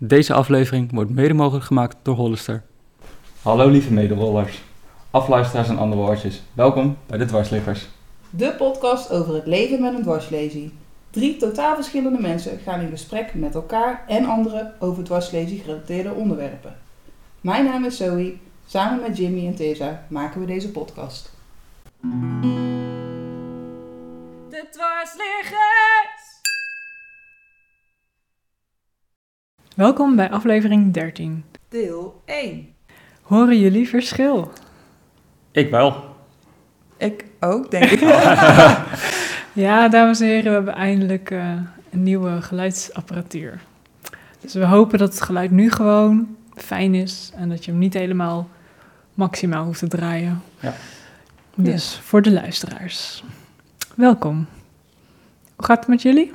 Deze aflevering wordt mede mogelijk gemaakt door Hollister. Hallo lieve mederollers, afluisteraars en andere woordjes. Welkom bij de Dwarsliggers. De podcast over het leven met een dwarslesie. Drie totaal verschillende mensen gaan in gesprek met elkaar en anderen over dwarslesie gerelateerde onderwerpen. Mijn naam is Zoe. Samen met Jimmy en Tessa maken we deze podcast. De dwarsliggers! Welkom bij aflevering 13. Deel 1. Horen jullie verschil? Ik wel. Ik ook, denk ik. Ja, dames en heren, we hebben eindelijk eh, een nieuwe geluidsapparatuur. Dus we hopen dat het geluid nu gewoon fijn is en dat je hem niet helemaal maximaal hoeft te draaien. Ja. Dus voor de luisteraars, welkom. Hoe gaat het met jullie?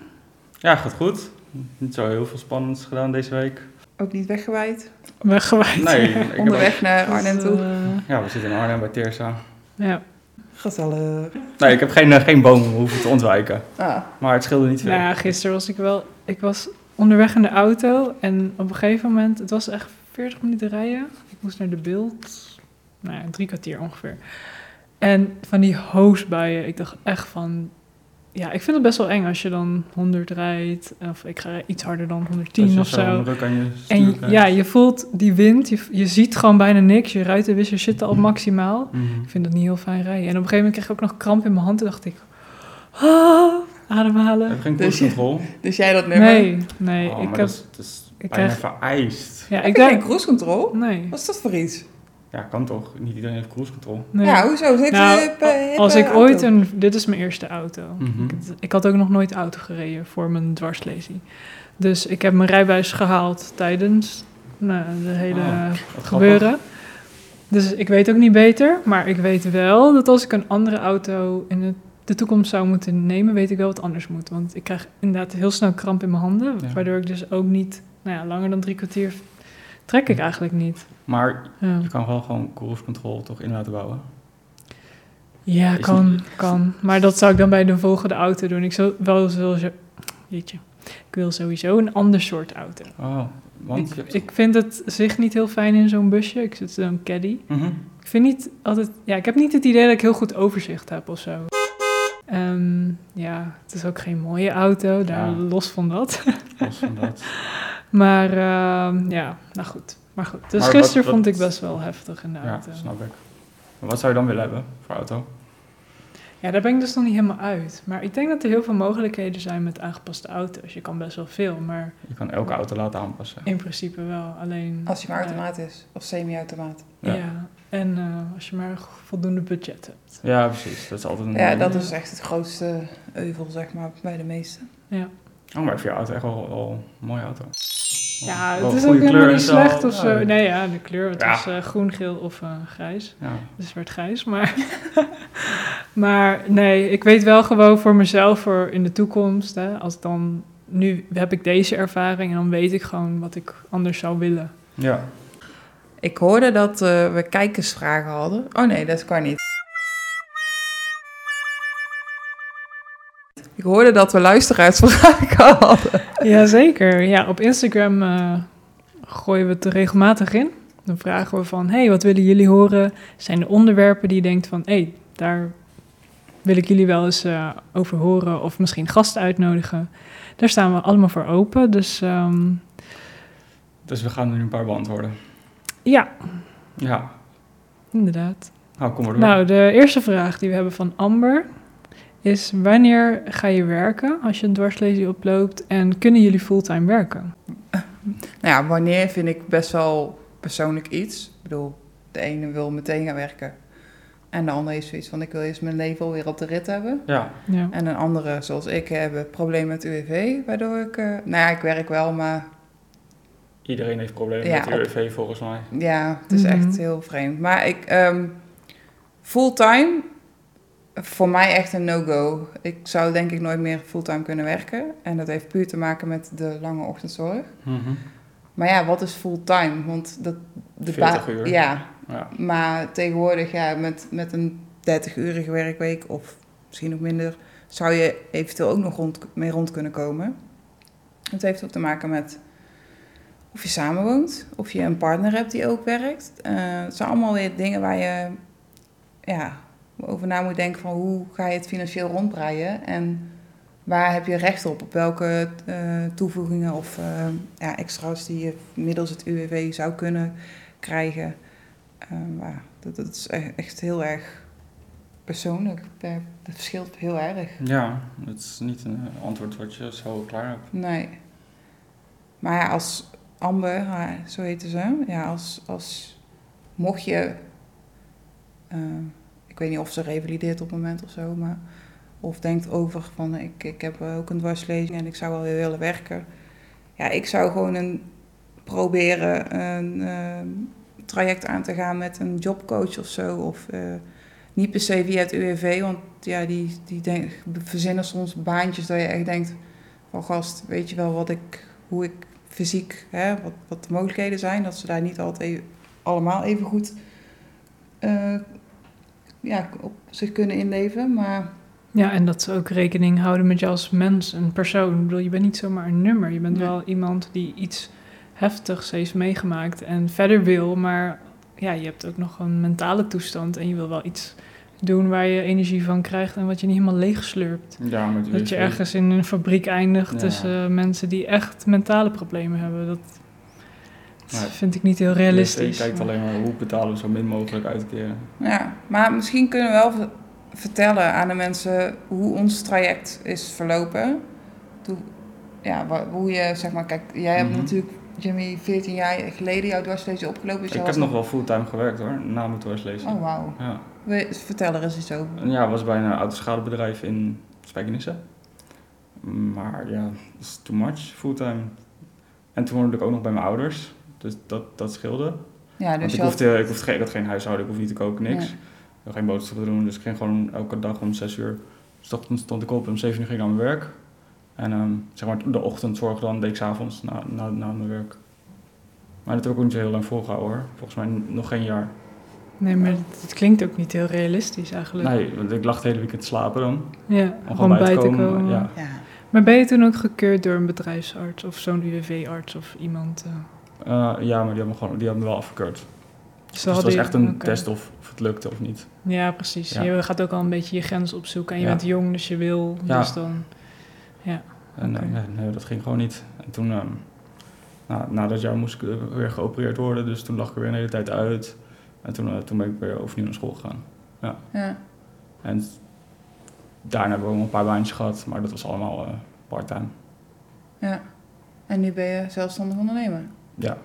Ja, gaat goed. Niet zo heel veel spannends gedaan deze week. ook niet weggewaaid. Weggewaaid. Nee, ik Onderweg naar Arnhem toe. eh, Ja, we zitten in Arnhem bij Teersa. ja. Gezellig. Nee, ik heb geen, eh, geen bomen hoeven te ontwijken. Ah, Maar het scheelde niet veel. Nou ja, gisteren was ik wel... Ik was onderweg in de auto en op een gegeven moment... Het was echt 40 minuten rijden. Ik moest naar de beeld. Nou ja, drie kwartier ongeveer. En van die hoosbuien, ik dacht echt van... Ja, ik vind het best wel eng als je dan 100 rijdt. Of ik ga iets harder dan 110 Als je of zo. zo'n ruk aan je En ja, je voelt die wind. Je, je ziet gewoon bijna niks. Je ruitenwissers zitten al maximaal. Mhm. Ik vind dat niet heel fijn rijden. En op een gegeven moment kreeg ik ook nog kramp in mijn hand. Toen dacht ik, ah, ademhalen. Heb je geen Dus cruise control? dus jij dat nummer? Nee, nee. Oh, ik heb, dat is, dat is ik bijna krijg- vereist. ja, Ik ik heb geen denk, cruise control. nee, Wat is dat voor iets? Ja, kan toch? Niet iedereen heeft cruise control. nee. Ja, hoezo? Heeft Nou, hippe Als ik auto. ooit een, dit is mijn eerste auto. Mhm. Ik, ik had ook nog nooit auto gereden voor mijn dwarslesie. Dus ik heb mijn rijbewijs gehaald tijdens nou, de hele Oh, grappig. gebeuren. Dus ik weet ook niet beter, maar ik weet wel dat als ik een andere auto in de, de toekomst zou moeten nemen, weet ik wel wat anders moet. Want ik krijg inderdaad heel snel kramp in mijn handen, Ja. waardoor ik dus ook niet, nou ja, langer dan drie kwartier trek ik eigenlijk niet. Maar Ja, je kan wel gewoon cruise control toch in laten bouwen. ja Is kan, kan. Maar dat zou ik dan bij de volgende auto doen. Ik zou wel zo, jeetje, ik wil sowieso een ander soort auto. Oh, want Ik, je hebt... ik vind het zich niet heel fijn in zo'n busje. Ik zit in zo'n caddy. Mhm. Ik vind niet altijd, ja, ik heb niet het idee dat ik heel goed overzicht heb of zo. Ehm, ja, het is ook geen mooie auto, daar Ja. los van dat. Los van dat. Maar ehm, ja, nou goed. Maar goed, dus Maar gisteren wat- vond ik best wel heftig in de Ja, auto. snap ik. Maar wat zou je dan willen hebben voor auto? Ja, daar ben ik dus nog niet helemaal uit. Maar ik denk dat er heel veel mogelijkheden zijn met aangepaste auto's. Je kan best wel veel, maar Je kan elke auto laten aanpassen. in principe wel. Alleen... Als je maar ja, automaat is. Of semi-automaat. Ja. Ja. en eh, als je maar voldoende budget hebt. Ja, precies. Dat is altijd een... Ja, dat is echt het grootste euvel, zeg maar, bij de meesten. Ja. Oh, maar ik vind je auto echt wel, wel een mooie auto. Ja, het is ook helemaal niet slecht of zo. Nee, ja, de kleur. Het Ja. was eh, groen, geel of eh, grijs. Ja. Dus het werd grijs. Maar, maar nee, ik weet wel gewoon voor mezelf voor in de toekomst. Hè, als dan, nu heb ik deze ervaring en dan weet ik gewoon wat ik anders zou willen. ja. Ik hoorde dat eh, we kijkersvragen hadden. Oh nee, dat kan niet. Ik hoorde dat we luisteraarsvragen hadden. Jazeker. Ja, op Instagram eh, gooien we het er regelmatig in. Dan vragen we van, hey, wat willen jullie horen? Zijn er onderwerpen die je denkt van, hey, daar wil ik jullie wel eens eh, over horen of misschien gasten uitnodigen. Daar staan we allemaal voor open. Dus ehm, Dus we gaan er nu een paar beantwoorden. ja, Ja. inderdaad. Nou, kom maar door. Nou, de eerste vraag die we hebben van Amber is: wanneer ga je werken als je een dwarslesie oploopt en kunnen jullie fulltime werken? Nou ja, wanneer vind ik best wel persoonlijk iets. Ik bedoel, de ene wil meteen gaan werken. En de andere is zoiets van, ik wil eerst mijn leven alweer op de rit hebben. Ja. Ja. En een andere, zoals ik, hebben problemen met UWV. Waardoor ik, eh, nou ja, ik werk wel, maar Iedereen heeft problemen Ja, met UWV volgens mij. ja, het is Mhm. echt heel vreemd. Maar ik, ehm, fulltime, voor mij echt een no-go. Ik zou denk ik nooit meer fulltime kunnen werken. En dat heeft puur te maken met de lange ochtendzorg. Mhm. Maar ja, wat is fulltime? Want dat, de 40 ba- uur. Ja, Ja. maar tegenwoordig ja, met, met een 30-urige werkweek of misschien nog minder, zou je eventueel ook nog rond, mee rond kunnen komen. Het heeft ook te maken met of je samenwoont, of je een partner hebt die ook werkt. Eh, het zijn allemaal weer dingen waar je ja, over na moet denken van hoe ga je het financieel rondbreien en waar heb je recht op, op welke eh, toevoegingen of eh, ja, extra's die je middels het UWV zou kunnen krijgen. Eh, maar dat, dat is echt heel erg persoonlijk. Dat, verschilt heel erg. Ja, het is niet een eh, antwoord wat je zo klaar hebt. Nee. Maar ja, als Amber, zo heette ze, ja, als, als mocht je, ik weet niet of ze revalideert op het moment of zo, maar of denkt over van ik, ik heb ook een dwarslezing en ik zou wel weer willen werken. Ja, ik zou gewoon een, proberen een eh, traject aan te gaan met een jobcoach of zo. Of eh, niet per se via het UWV, want ja, die, die denk, verzinnen soms baantjes dat je echt denkt van gast, weet je wel wat ik, hoe ik fysiek, hè, wat, wat de mogelijkheden zijn, dat ze daar niet altijd even- allemaal even goed eh, ja, op zich kunnen inleven. Maar Ja, en dat ze ook rekening houden met je als mens, een persoon. Ik bedoel, je bent niet zomaar een nummer. Je bent Nee. wel iemand die iets heftigs heeft meegemaakt en verder wil. Maar ja, je hebt ook nog een mentale toestand en je wil wel iets doen waar je energie van krijgt en wat je niet helemaal leeg slurpt. Ja, met Dat je UWV. ergens in een fabriek eindigt Ja. tussen mensen die echt mentale problemen hebben. Dat Nee. vind ik niet heel realistisch. kijkt alleen maar hoe betalen we zo min mogelijk uitkeren. Ja, maar misschien kunnen we wel ver- vertellen aan de mensen hoe ons traject is verlopen. Toen, ja, hoe je, zeg maar, kijk, jij hebt Mhm. natuurlijk, Jimmy, 14 jaar geleden jouw dwarslezing opgelopen. Dus ik heb nog wel fulltime gewerkt hoor, na mijn dwarslezing. Oh, wauw. Ja. Vertel er eens iets over. Ja, was bij een autoschadebedrijf in Spijkenisse. Maar ja, dat is too much, fulltime. En toen woonde ik ook nog bij mijn ouders. Dus dat, dat scheelde. Ja, Want dus ik, je had, hoefde, ik, hoefde geen, ik had geen huishouden, ik hoefde niet te koken, niks. Nee. Ik had geen boodschappen te doen, dus ik ging gewoon elke dag om zes uur. Dus ochtends stond ik op, om zeven uur ging ik naar mijn werk. En ehm, zeg maar de ochtendzorg dan deed ik 's avonds na, na, na mijn werk. Maar dat heb ik ook niet zo heel lang volgehouden hoor. Volgens mij nog geen jaar. Nee, maar het, klinkt ook niet heel realistisch eigenlijk. Nee, want ik lag het hele weekend te slapen dan. Ja, Om gewoon bij te komen. Ja. ja. Maar ben je toen ook gekeurd door een bedrijfsarts of zo'n UWV-arts of iemand? eh? Eh, ja, maar die hebben me, gewoon, die hebben me wel afgekeurd. Dus het hadden was echt een test of, of het lukte of niet. Ja, precies. Ja. Je gaat ook al een beetje je grens opzoeken. En je Ja. bent jong, dus je wil. Ja. Dus dan... En Oké. eh, nee, nee, dat ging gewoon niet. En toen, ehm, na dat jaar moest ik eh, weer geopereerd worden. Dus toen lag ik er weer een hele tijd uit. En toen, toen ben ik weer overnieuw naar school gegaan. ja. En daarna hebben we ook nog een paar baantjes gehad. Maar dat was allemaal eh part-time. ja. En nu ben je zelfstandig ondernemer. Ja,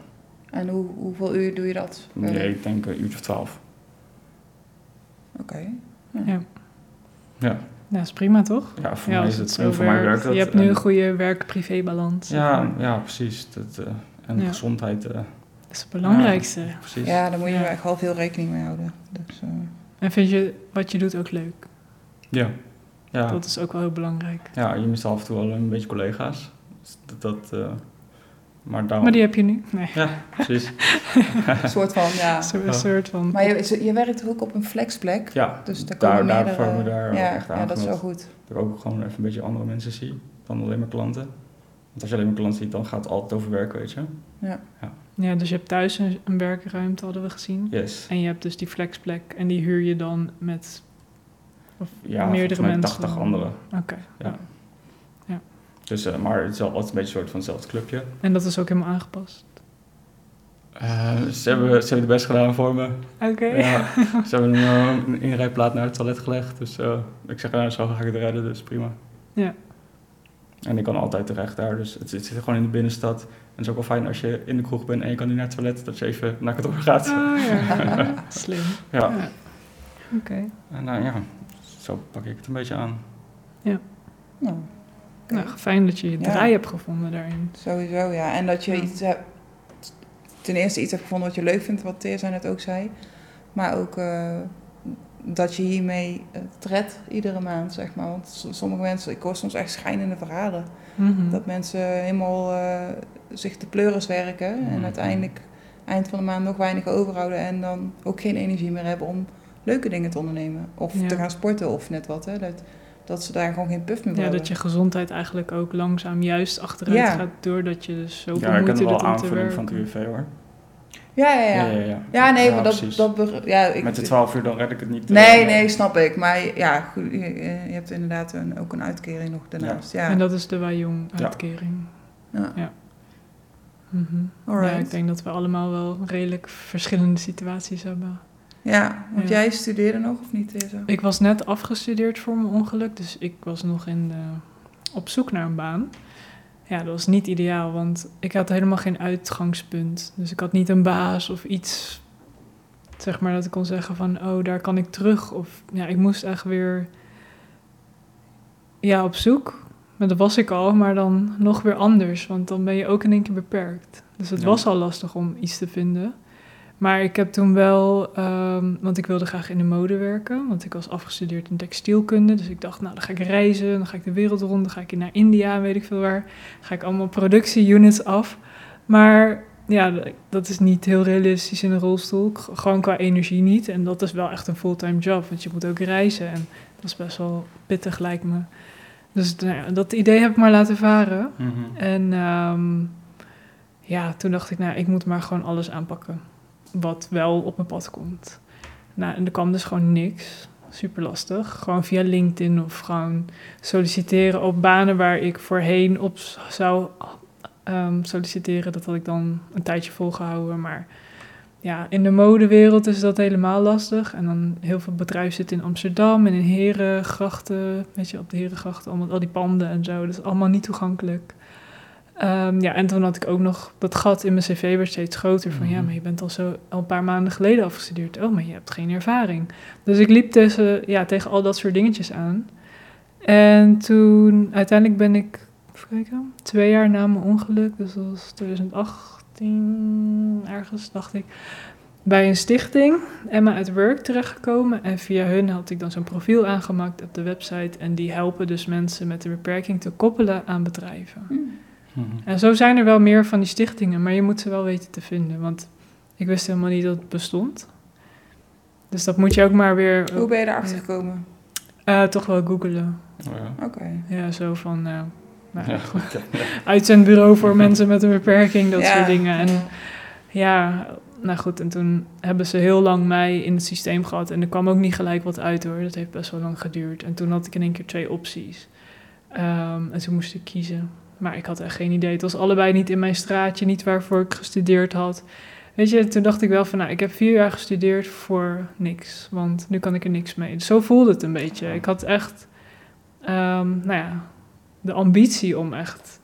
En hoe, hoeveel uur doe je dat? nee, ik denk een uurtje of twaalf. Oké. Ja. Ja, Ja, is prima toch? ja voor ja, mij is het zo voor mij werkt. dat. Je hebt nu En- een goede werk-privé-balans. Ja, ja, precies. Dat, eh, en Ja. gezondheid, eh, Dat is het belangrijkste. precies. Ja, daar moet je Ja. echt wel veel rekening mee houden. Dus, eh, En vind je wat je doet ook leuk? Ja. Ja. Dat is ook wel heel belangrijk. ja, je mist af en toe wel een beetje collega's. Dus dat, dat, eh, maar daarom... Maar die heb je nu? Nee, Ja, precies. een soort van, ja. zo- een Ja. soort van... Maar je, je werkt ook op een flexplek? Ja, Dus daar daar, komen daar vormen we daar ook ja, echt ja, dat is wel goed. Dat ik ook gewoon even een beetje andere mensen zie dan alleen maar klanten. Want als je alleen maar klanten ziet, dan gaat het altijd over werk, weet je. Ja, dus je hebt thuis een, een werkruimte, hadden we gezien. Yes. En je hebt dus die flexplek en die huur je dan met of Ja, meerdere mensen. 80 anderen. Oké. Ja. Dus, eh, maar het is wel altijd een beetje een soort van hetzelfde clubje. En dat is ook helemaal aangepast. Eh, ze, hebben, ze hebben het best gedaan voor me. Oké. Ja, ze hebben een, eh, een inrijplaat naar het toilet gelegd. Dus ik zeg, nou, zo ga ik het redden, dus prima. Ja. En ik kan altijd terecht daar, dus het, het zit gewoon in de binnenstad. En het is ook wel fijn als je in de kroeg bent en je kan niet naar het toilet, dat je even naar kantoor gaat. Oh ja, slim. Ja. Ja. Oké. En nou ja, zo pak ik het een beetje aan. Nou, Nou, fijn dat je je Ja. draai hebt gevonden daarin. Sowieso, ja. En dat je Ja. iets hebt... Ten eerste iets hebt gevonden wat je leuk vindt, wat Teer net ook zei. Maar ook eh, dat je hiermee redt iedere maand, zeg maar. Want sommige mensen, ik hoor soms echt schijnende verhalen. Mhm. Dat mensen helemaal eh, zich de pleuris werken. En Mhm. uiteindelijk eind van de maand nog weinig overhouden. En dan ook geen energie meer hebben om leuke dingen te ondernemen. Of Ja. te gaan sporten of net wat. Hè. Dat, Dat ze daar gewoon geen puff meer Ja, hebben. dat je gezondheid eigenlijk ook langzaam juist achteruit Ja. gaat doordat je dus zoveel Ja, ik moeite wel doet om te aanvulling van het UWV hoor. Ja, ja, ja. ja, ja. Ja, nee, maar dat, dat ja, ik, Met de 12 uur dan red ik het niet. Nee, eh, nee, snap ik. Maar ja, goed, je, je hebt inderdaad een, ook een uitkering nog daarnaast. Ja, En dat is de Wajong Ja. uitkering. ja. Mhm. Alright. Ja, ik denk dat we allemaal wel redelijk verschillende situaties hebben. Ja, want Ja. jij studeerde nog of niet? Tessa? Ik was net afgestudeerd voor mijn ongeluk, dus ik was nog in de, op zoek naar een baan. Ja, dat was niet ideaal, want ik had helemaal geen uitgangspunt. Dus ik had niet een baas of iets, zeg maar, dat ik kon zeggen van, oh, daar kan ik terug. Of ja, ik moest echt weer, ja, op zoek. Maar dat was ik al, maar dan nog weer anders, want dan ben je ook in één keer beperkt. Dus het Ja. was al lastig om iets te vinden. Maar ik heb toen wel, ehm, want ik wilde graag in de mode werken, want ik was afgestudeerd in textielkunde. Dus ik dacht, nou dan ga ik reizen, dan ga ik de wereld rond, dan ga ik naar India weet ik veel waar. Ga ik allemaal productieunits af. Maar ja, dat is niet heel realistisch in een rolstoel, gewoon qua energie niet. En dat is wel echt een fulltime job, want je moet ook reizen en dat is best wel pittig lijkt me. Dus nou ja, dat idee heb ik maar laten varen. Mhm. En ehm, ja, toen dacht ik, nou, ik moet maar gewoon alles aanpakken. Wat wel op mijn pad komt. Nou, en er kwam dus gewoon niks. Super lastig. Gewoon via LinkedIn of gewoon solliciteren op banen waar ik voorheen op zou ehm, solliciteren. Dat had ik dan een tijdje volgehouden. Maar ja, in de modewereld is dat helemaal lastig. En dan heel veel bedrijven zitten in Amsterdam en in Herengrachten. Weet je, op de Herengrachten, allemaal, al die panden en zo. Dat is allemaal niet toegankelijk. Ehm, ja, en toen had ik ook nog dat gat in mijn cv werd steeds groter. Van ja, Mhm. maar je bent al zo al een paar maanden geleden afgestudeerd. Oh, maar je hebt geen ervaring. Dus ik liep tussen, ja, tegen al dat soort dingetjes aan. En toen, uiteindelijk ben ik, even kijken, twee jaar na mijn ongeluk, dus dat was 2018 ergens, dacht ik, bij een stichting, Emma at Work, terechtgekomen. En via hun had ik dan zo'n profiel aangemaakt op de website. En die helpen dus mensen met een beperking te koppelen aan bedrijven. Hm. Mhm. En zo zijn er wel meer van die stichtingen, maar je moet ze wel weten te vinden. Want ik wist helemaal niet dat het bestond. Dus dat moet je ook maar weer Hoe ben je erachter gekomen? eh, toch wel googelen. Oh, ja. Oké. Ja, zo van eh nou, Ja. uitzendbureau voor mensen met een beperking, dat Ja. soort dingen. En Ja. ja, nou goed, en toen hebben ze heel lang mij in het systeem gehad. En er kwam ook niet gelijk wat uit hoor. Dat heeft best wel lang geduurd. En toen had ik in één keer twee opties. Ehm, en toen moest ik kiezen. Maar ik had echt geen idee. Het was allebei niet in mijn straatje, niet waarvoor ik gestudeerd had. Weet je, toen dacht ik wel van, nou, ik heb vier jaar gestudeerd voor niks. Want nu kan ik er niks mee. Zo voelde het een beetje. Ik had echt, ehm, nou ja, de ambitie om echt,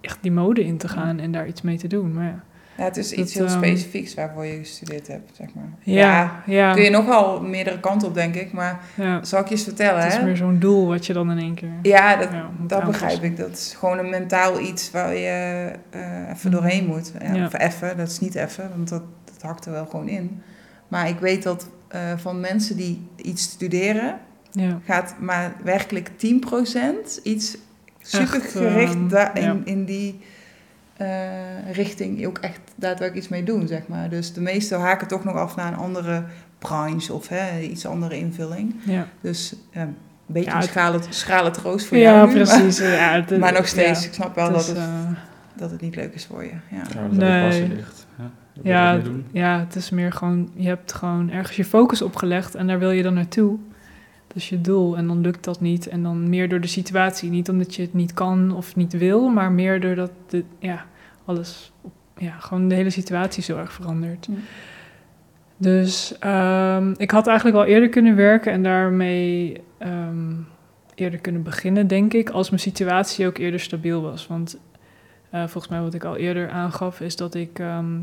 echt die mode in te gaan en daar iets mee te doen. Maar ja, Ja, het is Dat, iets heel ehm, specifieks waarvoor je gestudeerd hebt, zeg maar. ja, ja, kun je nog wel meerdere kanten op, denk ik. Maar ja. zal ik je eens vertellen, Het is hè? meer zo'n doel wat je dan in één keer... Ja, dat, dat begrijp ik. Dat is gewoon een mentaal iets waar je eh, even Mhm. doorheen moet. Of even, dat is niet even, want dat, dat hakt er wel gewoon in. Maar ik weet dat eh, van mensen die iets studeren, Ja, gaat maar werkelijk 10% iets super Echt, gericht ehm, in, in die eh, richting ook echt daadwerkelijk iets mee doen, zeg maar. Dus de meesten haken toch nog af naar een andere branche of hè, iets andere invulling. ja. Dus ja, een beetje Ja, een het- schrale, schrale troost voor ja jou nu, maar- precies. Ja, het- Maar, nog steeds, ja, ik snap wel het dat, is, het, eh, dat het niet leuk is voor je. Ja. Ja, dat Nee. ligt. Ja, Ja, ja, het is meer gewoon... Je hebt gewoon ergens je focus opgelegd en daar wil je dan naartoe. Dus je doel. En dan lukt dat niet. En dan meer door de situatie. Niet omdat je het niet kan of niet wil, maar meer doordat de, ja, alles... Ja, gewoon de hele situatie zo erg verandert. Hm. Dus ehm, ik had eigenlijk al eerder kunnen werken en daarmee ehm, eerder kunnen beginnen, denk ik, als mijn situatie ook eerder stabiel was. Want eh, volgens mij wat ik al eerder aangaf, is dat ik ehm,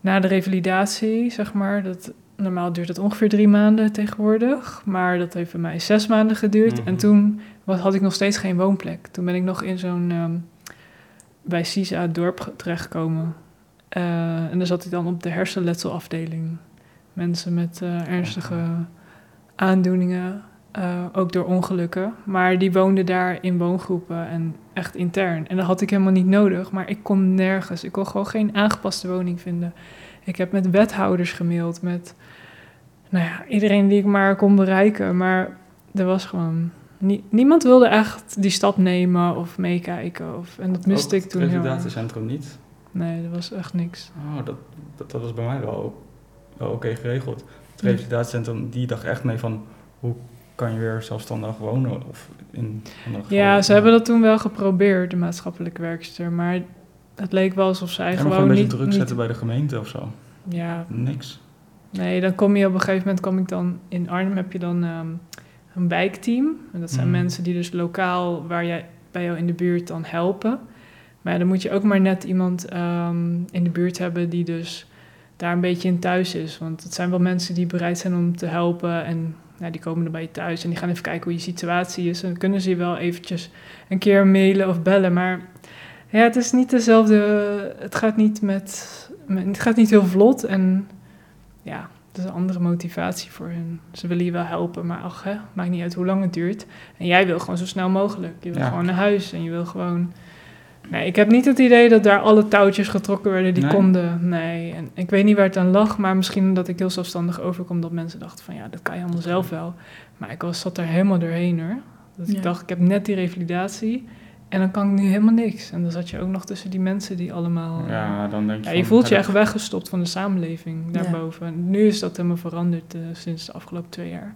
na de revalidatie, zeg maar, dat, normaal duurt het ongeveer drie maanden tegenwoordig, maar dat heeft bij mij zes maanden geduurd. Mhm. En toen was, had ik nog steeds geen woonplek. Toen ben ik nog in zo'n, ehm, bij CISA dorp ge- terechtgekomen. Eh, en daar zat ik dan op de hersenletselafdeling. Mensen met eh, ernstige aandoeningen, eh, ook door ongelukken. Maar die woonden daar in woongroepen en echt intern. En dat had ik helemaal niet nodig, maar ik kon nergens. Ik kon gewoon geen aangepaste woning vinden. Ik heb met wethouders gemaild, met nou ja, iedereen die ik maar kon bereiken. Maar er was gewoon nie- niemand wilde echt die stap nemen of meekijken. Of, en dat miste Ook ik toen het revalidatiecentrum niet. Nee, dat was echt niks. Oh, dat, dat, dat was bij mij wel, wel oké geregeld. Het revalidatiecentrum, die dacht echt mee van... hoe kan je weer zelfstandig wonen? Of in Ja, ze hebben dat toen wel geprobeerd, de maatschappelijke werkster. Maar het leek wel alsof zij maar gewoon, gewoon een beetje niet... druk niet- zetten bij de gemeente of zo. Ja, Niks. nee, dan kom je op een gegeven moment... Kom ik dan, in Arnhem heb je dan ehm, een wijkteam. En dat zijn Mhm. mensen die dus lokaal, waar jij, bij jou in de buurt dan helpen. Maar ja, dan moet je ook maar net iemand ehm, in de buurt hebben die dus daar een beetje in thuis is. Want het zijn wel mensen die bereid zijn om te helpen en ja, die komen er bij je thuis en die gaan even kijken hoe je situatie is. En dan kunnen ze je wel eventjes een keer mailen of bellen. Maar ja, het is niet dezelfde. Het gaat niet met. Het gaat niet heel vlot. En ja, het is een andere motivatie voor hen. Ze willen je wel helpen, maar ach, hè, maakt niet uit hoe lang het duurt. En jij wil gewoon zo snel mogelijk. Je wil Ja. gewoon naar huis en je wil gewoon. Nee, ik heb niet het idee dat daar alle touwtjes getrokken werden die Nee? konden. Nee, en ik weet niet waar het aan lag, maar misschien dat ik heel zelfstandig overkom dat mensen dachten van ja, dat kan je allemaal zelf wel. Maar ik was, zat er helemaal doorheen hoor. Dat Ja. ik dacht, ik heb net die revalidatie en dan kan ik nu helemaal niks. En dan zat je ook nog tussen die mensen die allemaal... eh, Ja, dan denk je ja, van, je voelt je echt weggestopt van de samenleving daarboven. En nu is dat helemaal veranderd eh, sinds de afgelopen twee jaar.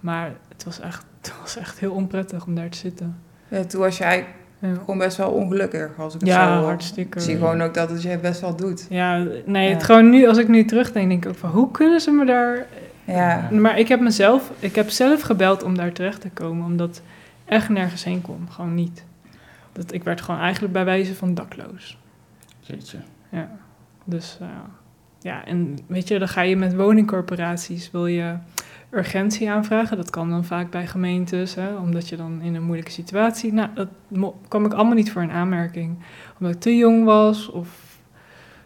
Maar het was, echt, het was echt heel onprettig om daar te zitten. Ja, toen was jij Ja, gewoon best wel ongelukkig, als ik het ja zo hartstikke. Ik zie gewoon ook dat het je best wel doet. Ja, nee, Ja. Het gewoon nu, als ik nu terugdenk, denk ik ook van hoe kunnen ze me daar. Ja, Maar ik heb mezelf, ik heb zelf gebeld om daar terecht te komen, omdat echt nergens heen kon. Gewoon niet. Dat, ik werd gewoon eigenlijk bij wijze van dakloos. Jeetje. Ja. Dus eh, ja, en weet je, dan ga je met woningcorporaties, wil je urgentie aanvragen. Dat kan dan vaak bij gemeentes, hè, omdat je dan in een moeilijke situatie... Nou, dat kwam ik allemaal niet voor een aanmerking. Omdat ik te jong was of...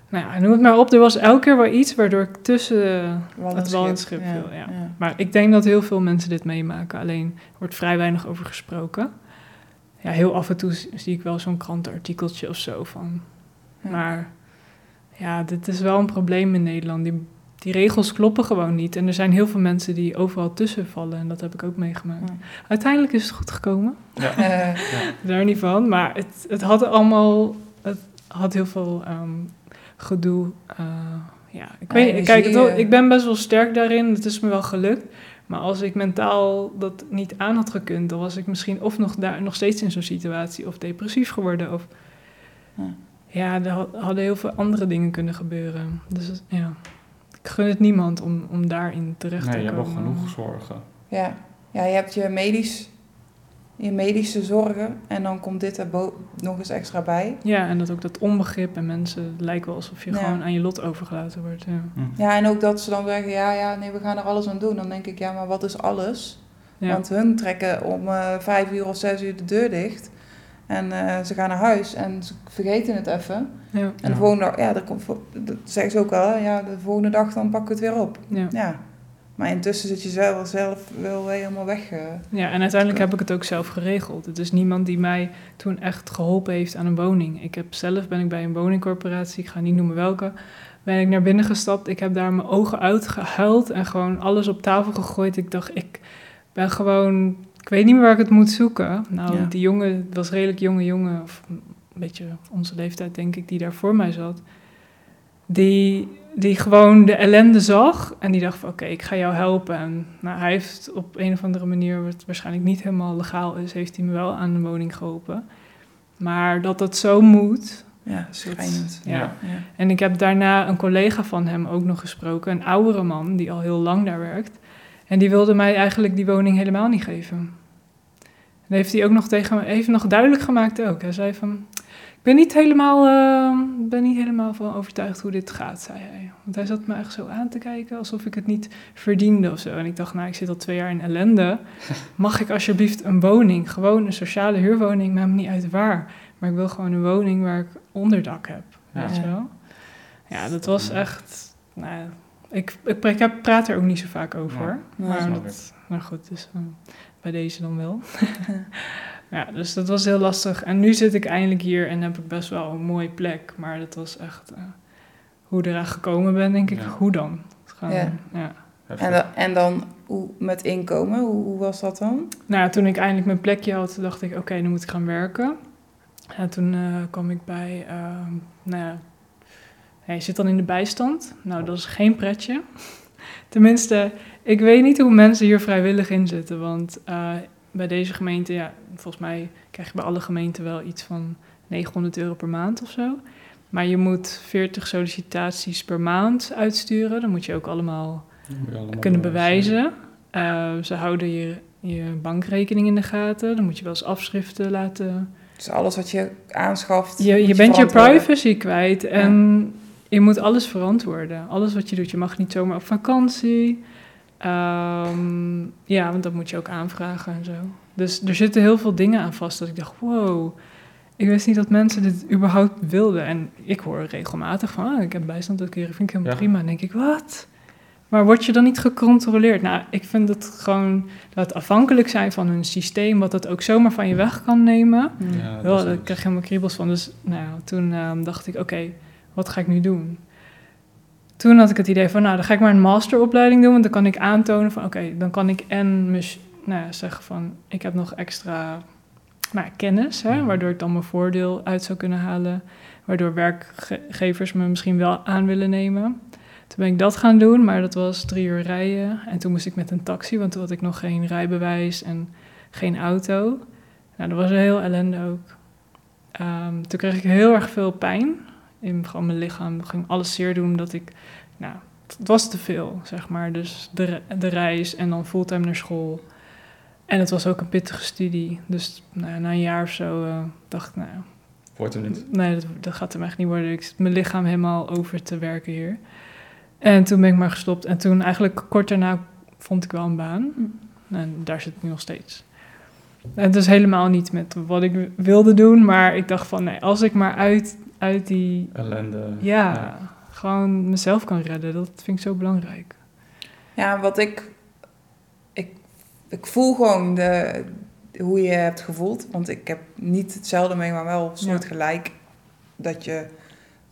Nou ja, noem het maar op. Er was elke keer wel iets waardoor ik tussen het wal en het schip viel. Ja. Maar ik denk dat heel veel mensen dit meemaken. Alleen er wordt vrij weinig over gesproken. Ja, heel af en toe zie ik wel zo'n krantenartikeltje of zo van. Ja. Maar ja, dit is wel een probleem in Nederland. Die, die regels kloppen gewoon niet. En er zijn heel veel mensen die overal tussen vallen. En dat heb ik ook meegemaakt. Ja. Uiteindelijk is het goed gekomen. Ja. Ja. Daar niet van. Maar het, het had allemaal... Het had heel veel ehm, gedoe. eh, ja, ik weet Kijk, het, eh. ik ben best wel sterk daarin. Het is me wel gelukt. Maar als ik mentaal dat niet aan had gekund... dan was ik misschien of nog, daar, nog steeds in zo'n situatie... of depressief geworden. Of, Ja. ja, er had- hadden heel veel andere dingen kunnen gebeuren. Dus ja, ik gun het niemand om, om daarin terecht Nee, te je hebt komen. wel genoeg zorgen. ja. ja, je hebt je, medisch, je medische zorgen en dan komt dit er bo- nog eens extra bij. Ja, en dat ook dat onbegrip en mensen... het lijkt wel alsof je Ja. gewoon aan je lot overgelaten wordt. Ja. Hm. Ja, en ook dat ze dan zeggen, ja, ja, nee, we gaan er alles aan doen. Dan denk ik, ja, maar wat is alles? Ja. Want hun trekken om eh, vijf uur of zes uur de deur dicht. En eh, ze gaan naar huis en ze vergeten het even. ja. En Ja. de volgende dag, ja, dat, komt, dat zeggen ze ook wel, ja, de volgende dag dan pakken we het weer op. Ja. Maar intussen zit je zelf, zelf wel helemaal weg. eh. Ja, en uiteindelijk heb ik het ook zelf geregeld. Het is niemand die mij toen echt geholpen heeft aan een woning. Ik heb zelf ben ik bij een woningcorporatie, ik ga niet noemen welke, ben ik naar binnen gestapt. Ik heb daar mijn ogen uitgehuild en gewoon alles op tafel gegooid. Ik dacht, ik ben gewoon, ik weet niet meer waar ik het moet zoeken. Nou, Ja. die jongen, was redelijk jonge jongen, of een beetje onze leeftijd denk ik, die daar voor mij zat. Die, die gewoon de ellende zag en die dacht van oké, ik ga jou helpen. En nou, hij heeft op een of andere manier, wat waarschijnlijk niet helemaal legaal is, heeft hij me wel aan de woning geholpen. Maar dat dat zo moet. Ja, schrijnend. Ja. Ja. Ja. En ik heb daarna een collega van hem ook nog gesproken, een oudere man die al heel lang daar werkt. En die wilde mij eigenlijk die woning helemaal niet geven. En heeft hij ook nog tegen me, heeft nog duidelijk gemaakt ook. Hij zei van, ben niet helemaal, eh, ben niet helemaal van overtuigd hoe dit gaat, zei hij. Want hij zat me echt zo aan te kijken, alsof ik het niet verdiende of zo. En ik dacht, nou, ik zit al twee jaar in ellende. Mag ik alsjeblieft een woning, gewoon een sociale huurwoning, maakt me niet uit waar. Maar ik wil gewoon een woning waar ik onderdak heb, Ja. weet je wel. Ja, dat was echt, nou, ik, ik, ik heb- praat er ook niet zo vaak over. Ja. maar, dat, maar goed, dus eh, bij deze dan wel. ja, dus dat was heel lastig. En nu zit ik eindelijk hier en heb ik best wel een mooie plek. Maar dat was echt, eh, hoe ik eraan gekomen ben, denk ik, Ja. hoe dan? Gewoon, Ja. ja. En, da- en dan hoe, met inkomen, hoe, hoe was dat dan? Nou, toen ik eindelijk mijn plekje had, dacht ik, oké, nu moet ik gaan werken. En toen eh, kwam ik bij, ehm, nou ja, ja, je zit dan in de bijstand. Nou, dat is geen pretje. Tenminste, ik weet niet hoe mensen hier vrijwillig in zitten. Want eh, bij deze gemeente, ja, volgens mij krijg je bij alle gemeenten wel iets van 900 euro per maand of zo. Maar je moet 40 sollicitaties per maand uitsturen. Dan moet je ook allemaal je kunnen bewijzen. Eh, ze houden je, je bankrekening in de gaten. Dan moet je wel eens afschriften laten. Dus alles wat je aanschaft. Je, bent je privacy kwijt en je moet alles verantwoorden. Alles wat je doet. Je mag niet zomaar op vakantie. Ehm, ja, want dat moet je ook aanvragen en zo. Dus er zitten heel veel dingen aan vast dat ik dacht, wow. Ik wist niet dat mensen dit überhaupt wilden. En ik hoor regelmatig van, ah, ik heb bijstand uitkeren, vind ik helemaal Ja. prima. En denk ik, wat? Maar word je dan niet gecontroleerd? Nou, ik vind het gewoon dat afhankelijk zijn van hun systeem, wat dat ook zomaar van je weg kan nemen. Ja, dat Wel, daar krijg je helemaal kriebels van. Dus nou, toen ehm, dacht ik, oké, wat ga ik nu doen? Toen had ik het idee van, nou, dan ga ik maar een masteropleiding doen. Want dan kan ik aantonen van, oké, dan kan ik en nou, ja, zeggen van, ik heb nog extra nou, kennis. Hè, Mhm. waardoor ik dan mijn voordeel uit zou kunnen halen. Waardoor werkgevers me misschien wel aan willen nemen. Toen ben ik dat gaan doen, maar dat was drie uur rijden. En toen moest ik met een taxi, want toen had ik nog geen rijbewijs en geen auto. Nou, dat was heel ellende ook. Ehm, toen kreeg ik heel erg veel pijn in gewoon mijn lichaam. Ging alles zeer doen dat ik, nou, het was te veel, zeg maar. Dus de, re- de reis en dan fulltime naar school. En het was ook een pittige studie. Dus nou, na een jaar of zo eh, dacht ik, nou, Wordt hem niet. nee, dat, dat gaat hem echt niet worden. Ik zit mijn lichaam helemaal over te werken hier. En toen ben ik maar gestopt. En toen eigenlijk kort daarna vond ik wel een baan. En daar zit ik nu nog steeds. En het is helemaal niet met wat ik wilde doen. Maar ik dacht van, nee, als ik maar uit, uit die... Ellende. Ja, gewoon mezelf kan redden. Dat vind ik zo belangrijk. Ja, wat ik, ik... Ik voel gewoon de, hoe je hebt gevoeld. Want ik heb niet hetzelfde mee, maar wel soortgelijk. Dat je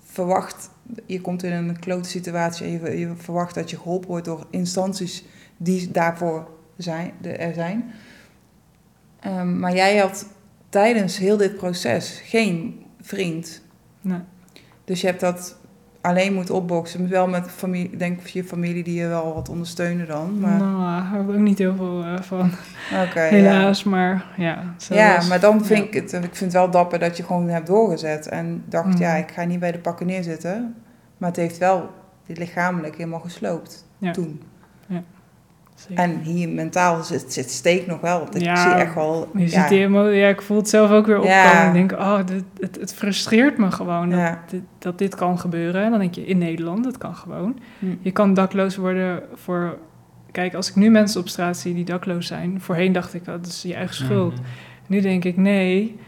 verwacht... Je komt in een klote situatie en je, je verwacht dat je geholpen wordt door instanties die daarvoor zijn, de, er zijn. Ehm, maar jij had tijdens heel dit proces geen vriend. Nee. Dus je hebt dat alleen moeten opboksen. Wel met familie, ik denk je familie die je wel wat ondersteunen dan. Maar, Nou, daar heb ik ook niet heel veel eh, van. Oké, ja. Helaas, maar ja. Ja, was- maar dan vind ja. ik het, ik vind het wel dapper dat je gewoon hebt doorgezet. En dacht, ja, ik ga niet bij de pakken neerzitten. Maar het heeft wel dit lichamelijk helemaal gesloopt Ja. toen. Zeker. En hier mentaal zit, zit steek nog wel. Want ik Ja, zie echt wel... Je ja, ziet die ja, ik voel het zelf ook weer opkomen. Ja. Ik denk, oh, dit, het, het frustreert me gewoon dat, Ja. dit, dat dit kan gebeuren. En dan denk je, in Nederland, dat kan gewoon. Hm. Je kan dakloos worden voor... Kijk, als ik nu mensen op straat zie die dakloos zijn... Voorheen dacht ik, oh, dat is je eigen schuld. Nu denk ik, nee,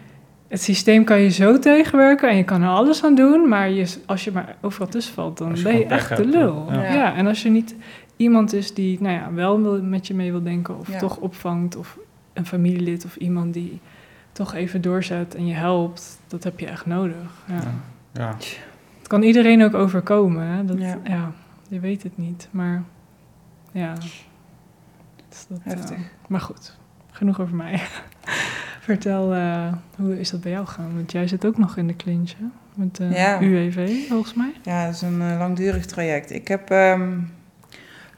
het systeem kan je zo tegenwerken... en je kan er alles aan doen... maar je, als je maar overal tussen valt, dan ben je echt de lul. Ja. en als je niet iemand is die nou ja, wel met je mee wil denken... of Ja. toch opvangt, of een familielid of iemand die toch even doorzet en je helpt... dat heb je echt nodig. Ja. Ja. Ja. Het kan iedereen ook overkomen, hè? Dat, Ja. ja. je weet het niet, maar ja. Dus dat, eh, Heftig. maar goed, genoeg over mij. Vertel, eh, hoe is dat bij jou gegaan? Want jij zit ook nog in de clinch, hè? Met de Ja. UWV, volgens mij. Ja, dat is een eh, langdurig traject. Ik heb, ehm,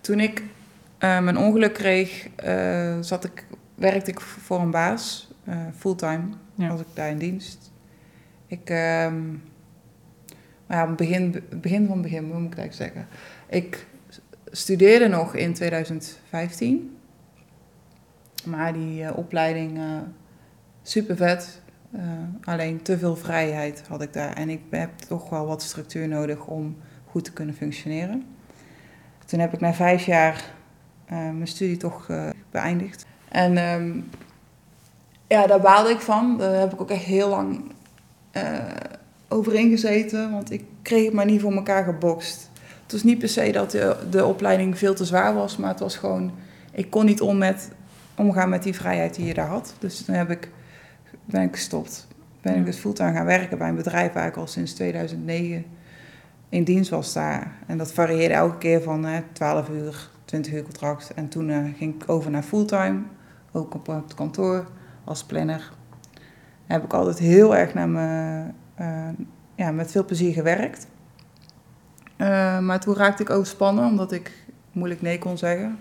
toen ik eh, mijn ongeluk kreeg, eh, zat ik, werkte ik voor een baas, eh, fulltime, Ja. was ik daar in dienst. Ik, ehm maar ja, begin, begin van begin, hoe moet ik eigenlijk zeggen? Ik studeerde nog in 2015, maar die opleiding, super vet. Alleen te veel vrijheid had ik daar. En ik heb toch wel wat structuur nodig om goed te kunnen functioneren. Toen heb ik na vijf jaar eh, mijn studie toch eh, beëindigd. En ehm, ja, daar baalde ik van. Daar heb ik ook echt heel lang eh overheen gezeten. Want ik kreeg het maar niet voor elkaar gebokst. Het was niet per se dat de, de opleiding veel te zwaar was. Maar het was gewoon... Ik kon niet om met, omgaan met die vrijheid die je daar had. Dus toen heb ik, ben ik gestopt. Ben ik dus fulltime gaan werken bij een bedrijf waar ik al sinds 2009 in dienst was daar. En dat varieerde elke keer van hè, 12 uur 20 uur contract. En toen eh, ging ik over naar fulltime, ook op het kantoor als planner. Heb ik altijd heel erg naar me, eh, ja, met veel plezier gewerkt. Eh, maar toen raakte ik overspannen, omdat ik moeilijk nee kon zeggen.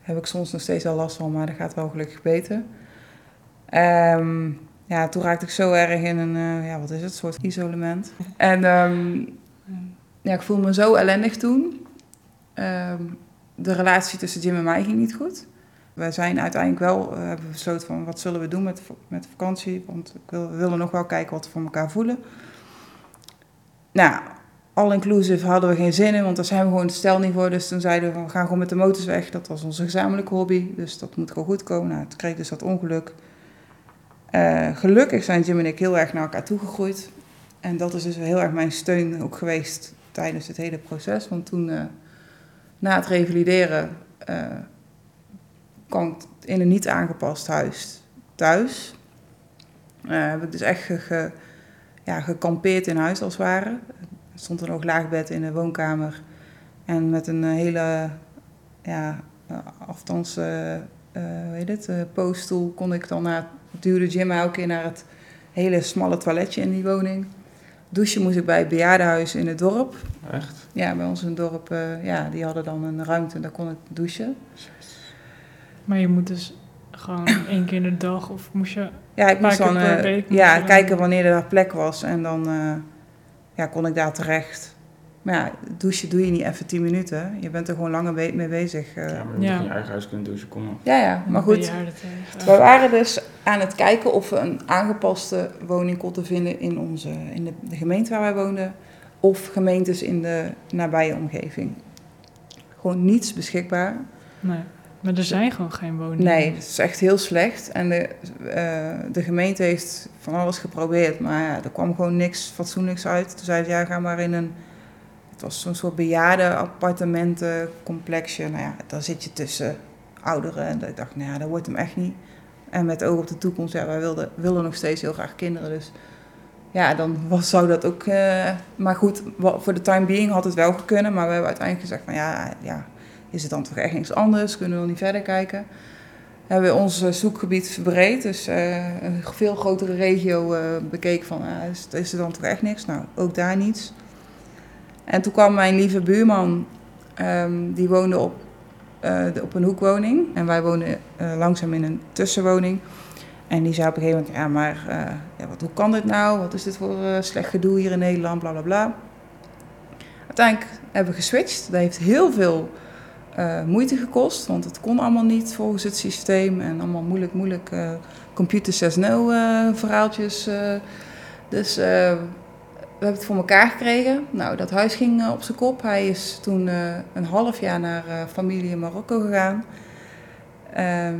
Heb ik soms nog steeds al last van, maar dat gaat wel gelukkig beter. Ehm, ja, toen raakte ik zo erg in een, ja, wat is het, soort isolement. En ehm, ja, ik voelde me zo ellendig toen. Ehm, de relatie tussen Jim en mij ging niet goed. We zijn uiteindelijk wel, eh, hebben besloten van wat zullen we doen met, met de vakantie. Want we willen nog wel kijken wat we voor elkaar voelen. Nou, all-inclusive hadden we geen zin in, want daar zijn we gewoon het stel niet voor. Dus toen zeiden we, we gaan gewoon met de motors weg. Dat was onze gezamenlijke hobby, dus dat moet gewoon goed komen. Nou, toen kreeg dus dat ongeluk. Eh, gelukkig zijn Jim en ik heel erg naar elkaar toegegroeid. En dat is dus heel erg mijn steun ook geweest tijdens het hele proces. Want toen, eh, na het revalideren, eh, kwam ik in een niet aangepast huis thuis. Eh, heb ik dus echt ge, ja, gekampeerd in huis als het ware. Er stond een ook laag bed in de woonkamer. En met een hele ja, afstands, heet het, pootstoel kon ik dan naar, duwde mij elke keer naar het hele smalle toiletje in die woning. Douchen moest ik bij het bejaardenhuis in het dorp. Echt? Ja, bij ons in het dorp, eh, ja, die hadden dan een ruimte, daar kon ik douchen. Maar je moet dus gewoon één keer in de dag of moest je... Ja, ik moest dan eh, week moet ja, kijken wanneer er plek was en dan eh, ja, kon ik daar terecht. Maar ja, douchen doe je niet even 10 minuten. Je bent er gewoon langer mee bezig. eh. Ja, maar je moet Ja. in je eigen huis kunnen douchen, kom op. ja, ja, maar goed. We waren dus aan het kijken of we een aangepaste woning konden vinden in, onze, in de, de gemeente waar wij woonden. Of gemeentes in de nabije omgeving. Gewoon niets beschikbaar. Nee, maar er zijn gewoon geen woningen. Nee, het is echt heel slecht. En de, eh, de gemeente heeft van alles geprobeerd, maar ja, er kwam gewoon niks fatsoenlijks uit. Toen zei ze, ja, ga maar in een... Het was zo'n soort bejaarde appartementencomplexje. Nou ja, daar zit je tussen ouderen. En ik dacht, nou ja, dat wordt hem echt niet. En met oog op de toekomst, ja, wij wilden, willen nog steeds heel graag kinderen. Dus ja, dan was, zou dat ook... eh, maar goed, voor de time being had het wel kunnen. Maar we hebben uiteindelijk gezegd van, ja, ja is het dan toch echt niks anders? Kunnen we nog niet verder kijken? Hebben we ons eh, zoekgebied verbreed, dus eh, een veel grotere regio eh, bekeken van, is er dan toch echt niks? Nou, ook daar niets. En toen kwam mijn lieve buurman, ehm, die woonde op, eh, op een hoekwoning. En wij woonden eh, langzaam in een tussenwoning. En die zei op een gegeven moment, ja, maar eh, ja, wat, hoe kan dit nou? Wat is dit voor slecht gedoe hier in Nederland, bla bla bla. Uiteindelijk hebben we geswitcht. Dat heeft heel veel moeite gekost, want het kon allemaal niet volgens het systeem. En allemaal moeilijk, moeilijk computer 6.0 eh, verhaaltjes. dus we hebben het voor elkaar gekregen. Nou, dat huis ging eh, op zijn kop. Hij is toen eh, een half jaar naar eh, familie in Marokko gegaan. Ehm,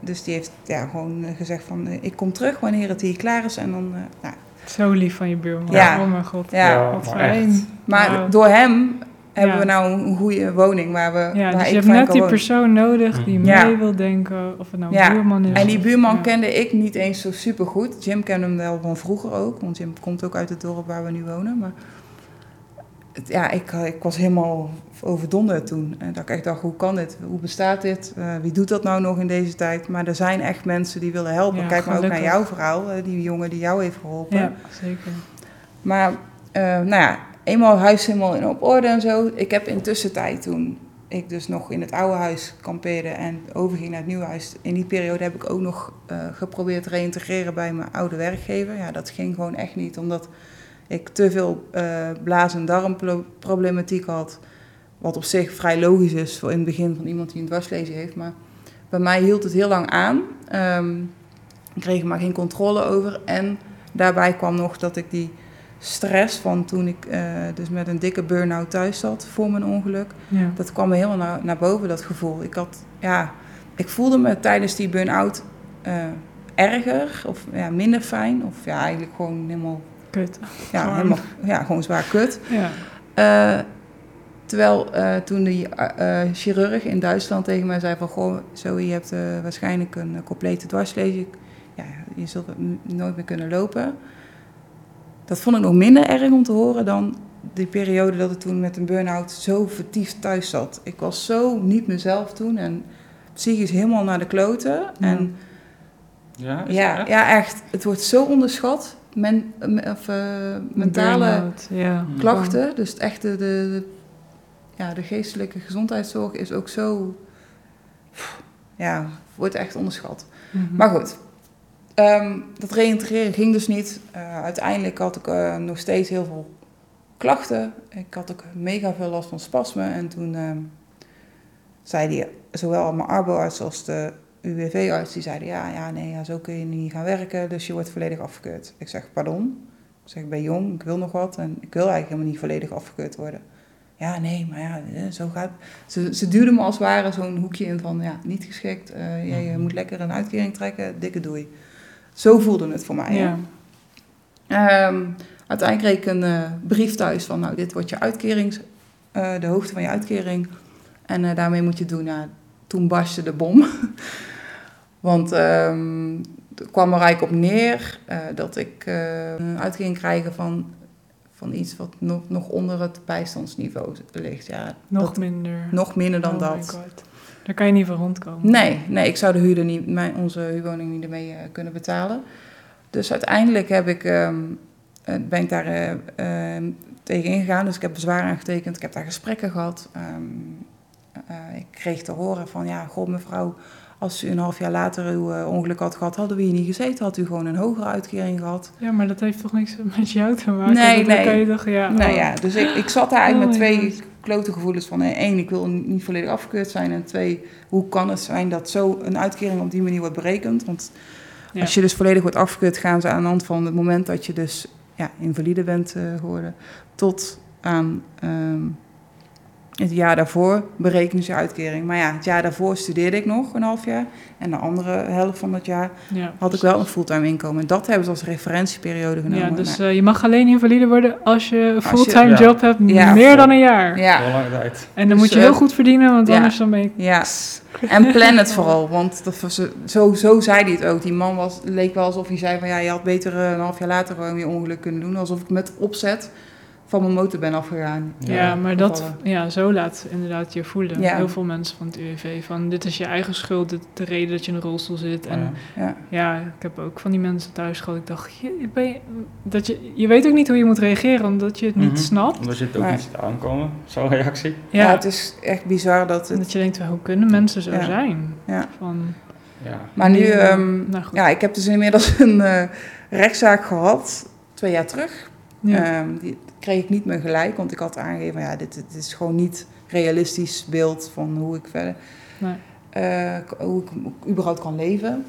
dus die heeft ja, gewoon gezegd van, ik kom terug wanneer het hier klaar is. En dan, eh, nou, Zo lief van je buurman. Ja. Oh mijn god. ja. Wat maar fijn. echt. Maar door hem hebben Ja. we nou een goede woning waar, we, Ja, waar dus ik je hebt net die wonen. persoon nodig die Mhm. Ja. mee wil denken. Of het nou Ja. een buurman is. En die buurman Ja. kende ik niet eens zo super goed. Jim kende hem wel van vroeger ook, want Jim komt ook uit het dorp waar we nu wonen. Maar het- ja, ik, ik was helemaal overdonderd toen. En dat ik echt dacht, hoe kan dit? Hoe bestaat dit? Eh, wie doet dat nou nog in deze tijd? Maar er zijn echt mensen die willen helpen. Ja, Kijk maar ook naar jouw verhaal, eh, die jongen die jou heeft geholpen. Ja, zeker. Maar eh, nou ja, eenmaal huis helemaal in op orde en zo. Ik heb intussen tijd toen ik dus nog in het oude huis kampeerde en overging naar het nieuwe huis. In die periode heb ik ook nog eh, geprobeerd te reïntegreren bij mijn oude werkgever. Ja, dat ging gewoon echt niet, omdat ik te veel eh blaas- en darmproblematiek had. Wat op zich vrij logisch is voor in het begin van iemand die een dwarslezing heeft. Maar bij mij hield het heel lang aan. Ehm, ik kreeg er maar geen controle over. En daarbij kwam nog dat ik die stress van toen ik eh, dus met een dikke burn-out thuis zat voor mijn ongeluk. Ja. Dat kwam me helemaal naar, naar boven, dat gevoel. Ik had, ja, ik voelde me tijdens die burn-out eh, erger of ja, minder fijn. Of ja, eigenlijk gewoon helemaal, Kut. ja, Gewoon. helemaal ja, gewoon zwaar kut. Ja. Eh, terwijl toen die chirurg in Duitsland tegen mij zei van... Goh, zo, je hebt waarschijnlijk een complete dwarslezing. Ja, je zult nooit meer kunnen lopen. Dat vond ik nog minder erg om te horen dan die periode dat ik toen met een burn-out zo vertiefd thuis zat. Ik was zo niet mezelf toen en psychisch helemaal naar de kloten. Ja. En Ja, is ja, echt? ja, echt. Het wordt zo onderschat. Men, me- of, eh, mentale ja. Klachten. Dus het echte, de, de, ja, de geestelijke gezondheidszorg is ook zo... Ja, wordt echt onderschat. Mhm. Maar goed, Ehm, dat reïntegreren ging dus niet. Eh, uiteindelijk had ik eh, nog steeds heel veel klachten. Ik had ook mega veel last van spasmen. En toen ehm, zei die, zowel mijn arboarts als de UWV-arts, die zeiden, ja, ja, nee, ja, zo kun je niet gaan werken, dus je wordt volledig afgekeurd. Ik zeg, pardon? Ik zeg, ik ben jong, ik wil nog wat en ik wil eigenlijk helemaal niet volledig afgekeurd worden. Ja, nee, maar ja, eh, zo gaat Ze, ze duwden me als het ware zo'n hoekje in van, ja, niet geschikt, eh, jij eh, moet lekker een uitkering trekken, dikke doei. Zo voelde het voor mij. ja. Ehm, uiteindelijk kreeg ik een eh, brief thuis van, nou, dit wordt je uitkerings, eh, de hoogte van je uitkering. En eh, daarmee moet je doen. Nou, toen barstte de bom. Want ehm er kwam er eigenlijk op neer dat ik een uitkering krijgen van, van iets wat nog, nog onder het bijstandsniveau ligt. Ja, Nog dat- minder. nog minder dan Oh dat. God. Daar kan je niet van rondkomen. Nee, nee, ik zou de huurder niet, mijn, onze huurwoning niet ermee eh, kunnen betalen. Dus uiteindelijk heb ik, ehm, eh, ben ik daar ehm, tegen ingegaan. Dus ik heb bezwaar aangetekend, ik heb daar gesprekken gehad. Ehm, eh, ik kreeg te horen van, ja, goh mevrouw, als u een half jaar later uw ongeluk had gehad, hadden we hier niet gezeten, had u gewoon een hogere uitkering gehad. Ja, maar dat heeft toch niks met jou te maken? Nee, dan nee. kan je toch, ja. Nou oh. ja, dus ik, ik zat daar eigenlijk Oh met twee God. Klote gevoelens van... eh, één, ik wil niet volledig afgekeurd zijn. En twee, hoe kan het zijn dat zo een uitkering op die manier wordt berekend? Want Ja. als je dus volledig wordt afgekeurd... gaan ze aan de hand van het moment dat je dus ja, invalide bent geworden... tot aan ehm, het jaar daarvoor berekenen ze je uitkering. Maar ja, het jaar daarvoor studeerde ik nog een half jaar. En de andere helft van het jaar Ja, had ik wel een fulltime inkomen. En dat hebben ze als referentieperiode genomen. Ja, dus eh, je mag alleen invalide worden als je een je- fulltime ja. job hebt, Ja, meer vol- dan een jaar. ja, tijd. En dan Dus, moet je heel eh, goed verdienen, want ja. anders dan ben je... Ja, en plan het vooral, want dat was, zo, zo zei hij het ook. Die man was, leek wel alsof hij zei van ja, je had beter eh, een half jaar later gewoon je ongeluk kunnen doen. Alsof ik met opzet van mijn motor ben afgegaan. Ja, Ja, maar dat, ja, zo laat inderdaad je voelen. Ja. Heel veel mensen van het UWV van dit is je eigen schuld, dit, de reden dat je in een rolstoel zit. En Ja. Ja, ja, ik heb ook van die mensen thuis gehad. Ik dacht, je, ben je, dat je, je weet ook niet hoe je moet reageren, omdat je het niet Mhm. snapt. Omdat je het ook Maar- niet ziet aankomen, zo'n reactie. ja. Ja, het is echt bizar dat het... dat je denkt, hoe kunnen mensen zo Ja. zijn? Ja. Van, Ja. Maar nu, ehm, nou goed. ja, ik heb dus inmiddels een eh, rechtszaak gehad, twee jaar terug. Ja. Ehm, die kreeg ik niet meer gelijk, want ik had aangegeven, ja, dit, dit is gewoon niet realistisch beeld van hoe ik verder, Nee. eh, hoe ik überhaupt kan leven.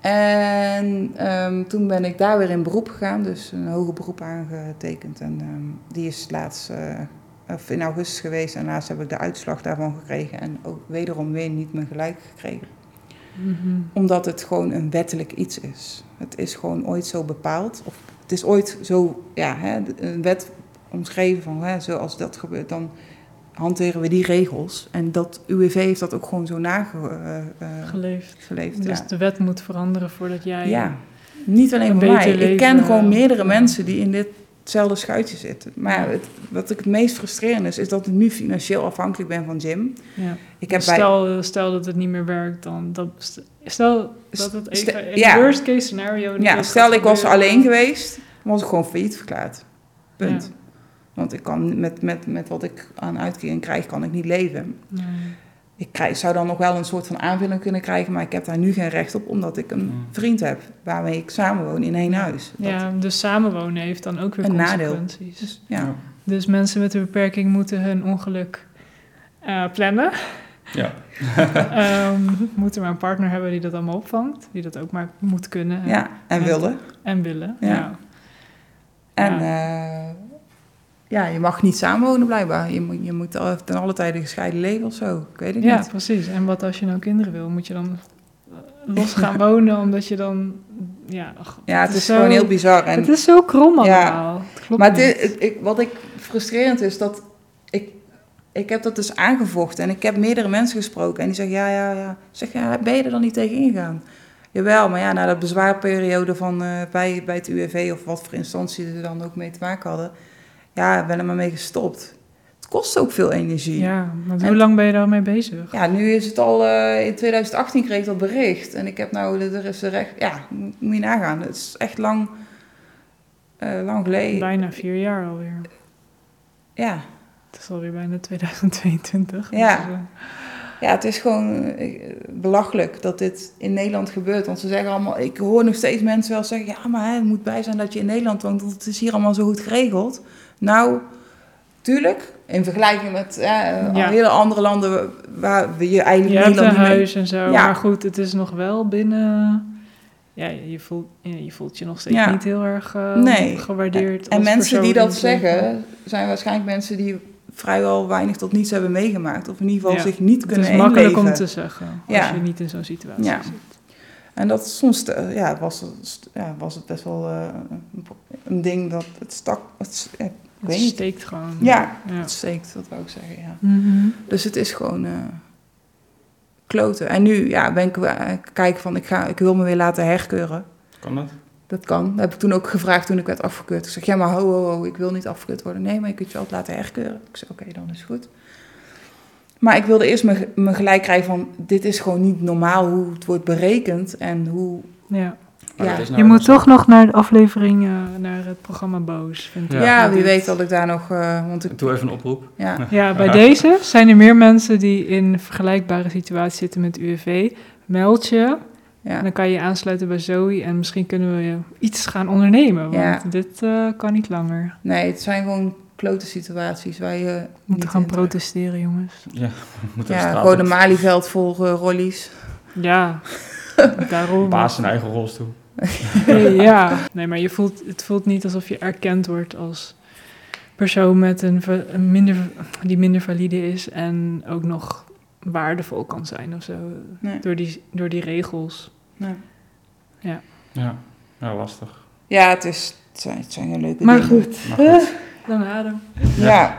En ehm, toen ben ik daar weer in beroep gegaan, dus een hoger beroep aangetekend. En ehm, die is laatst, eh, of in augustus geweest en laatst heb ik de uitslag daarvan gekregen. En ook wederom weer niet meer gelijk gekregen Mhm. omdat het gewoon een wettelijk iets is. Het is gewoon ooit zo bepaald. Of het is ooit zo, ja, hè, een wet omschreven van, hè, zoals dat gebeurt, dan hanteren we die regels. En dat UWV heeft dat ook gewoon zo nageleefd. Geleefd. geleefd, Dus ja. de wet moet veranderen voordat jij... ja, niet alleen een voor mij. Ik ken leven, gewoon meerdere mensen die in ditzelfde schuitje zitten. Maar het, wat ik het meest frustrerend is, is dat ik nu financieel afhankelijk ben van Jim. Ja. Ik heb bij, stel, stel dat het niet meer werkt, dan... Dat, stel dat het Stel- even... in ja. worst case scenario... Ja, stel ik was alleen geweest, was ik gewoon failliet verklaard. Punt. Ja. Want ik kan met, met, met wat ik aan uitkering krijg, kan ik niet leven. Nee. Ik krijg, zou dan nog wel een soort van aanvulling kunnen krijgen, maar ik heb daar nu geen recht op, omdat ik een Mm. vriend heb waarmee ik samenwoon in één huis. Dat- Ja, dus samenwonen heeft dan ook weer Een nadeel. consequenties. dus, ja. Dus mensen met een beperking moeten hun ongeluk eh, plannen. Ja. Ehm, moeten maar een partner hebben die dat allemaal opvangt. Die dat ook maar moet kunnen en, ja, en willen. en willen. Ja. Ja. En Ja. ja. Ja, je mag niet samenwonen blijkbaar. Je moet, je moet ten alle tijde gescheiden leven of zo. Ik weet het Ja, niet. precies. En wat als je nou kinderen wil? Moet je dan eh, los gaan wonen omdat je dan... Ja, ach, Ja, het is gewoon heel bizar. En Het is zo krom Ja. allemaal. Klopt Maar het- ik, wat ik frustrerend is, dat ik, ik heb dat dus aangevochten. En ik heb meerdere mensen gesproken. En die zeggen, ja, ja, ja. Zeg, ja, ben je er dan niet tegen ingegaan? Jawel, maar ja, na de bezwaarperiode van, eh, bij, bij het UWV... of wat voor instantie ze dan ook mee te maken hadden... ja, ben er maar mee gestopt. Het kost ook veel energie. Ja, En- hoe lang ben je daarmee bezig? Ja, nu is het al, eh, in 2018 kreeg ik dat bericht. En ik heb nou, er is er echt, ja, mo- moet je nagaan. Het is echt lang, eh, lang geleden. Bijna vier jaar alweer. Ja. Het is alweer bijna 2022. Ja. Dus, eh, ja, het is gewoon eh, belachelijk dat dit in Nederland gebeurt. Want ze zeggen allemaal, ik hoor nog steeds mensen wel zeggen... ja, maar hè, het moet bij zijn dat je in Nederland woont, want het is hier allemaal zo goed geregeld. Nou, tuurlijk, in vergelijking met eh, Ja. hele andere landen... waar we je je eigenlijk hebt een Nederland niet mee... huis en zo. Ja. Maar goed, het is nog wel binnen... Ja, je voelt, je, voelt je nog steeds Ja. niet heel erg eh, Nee. gewaardeerd. En als mensen die dat zeggen, zijn waarschijnlijk mensen die vrijwel weinig tot niets hebben meegemaakt. Of in ieder geval Ja. zich niet Het kunnen is makkelijk inleven. om te zeggen als Ja. je niet in zo'n situatie Ja. zit. En dat soms eh, ja, was, het- ja, was het best wel eh, een, ding dat het stak. Het, ja, ik Het weet niet. steekt gewoon. Ja, ja. het steekt, dat wou ik zeggen. Ja. Mhm. Dus het is gewoon eh, kloten. En nu ja, ben ik kijken van ik, ga, ik wil me weer laten herkeuren. Kan dat? Dat kan. Dat heb ik toen ook gevraagd toen ik werd afgekeurd. Ik zeg, ja maar ho, ho, ho, ik wil niet afgekeurd worden. Nee, maar je kunt je altijd laten herkeuren. Ik zeg, oké, dan is het goed. Maar ik wilde eerst me, me gelijk krijgen van, dit is gewoon niet normaal hoe het wordt berekend en hoe... Ja. Maar nou Je moet toch nog naar de aflevering, eh, naar het programma Boos, vind ik. Ja, Ja. wie weet dat ik daar nog, eh, want ik, doe even een oproep. ja, Ja, bij deze zijn er meer mensen die in een vergelijkbare situatie zitten met UWV. Meld je en ja. dan kan je aansluiten bij Zoe en misschien kunnen we iets gaan ondernemen. Want Ja. dit eh, kan niet langer. Nee, het zijn gewoon klote situaties waar je We niet moeten gaan protesteren, jongens. Ja, we moeten Ja, gewoon een. Malieveld vol rollies. Ja, daarom. Baas in eigen rolstoel. ja, nee, maar je voelt, het voelt niet alsof je erkend wordt als persoon met een, minder, die minder valide is en ook nog waardevol kan zijn of zo. Nee. Door, die, door die regels. Nee. Ja, ja lastig. Ja, het, is, het, zijn, het zijn heel leuke Maar dingen. goed, Maar goed. lange adem. Ja.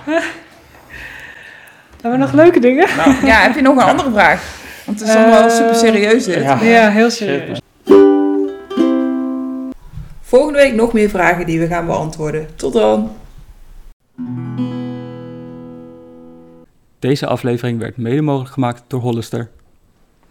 Hebben we nog leuke dingen? Nou, ja, heb je nog een andere vraag? Want het is allemaal Eh, super serieus dit. ja. Ja, heel serieus. Volgende week nog meer vragen die we gaan beantwoorden. Tot dan! Deze aflevering werd mede mogelijk gemaakt door Hollister.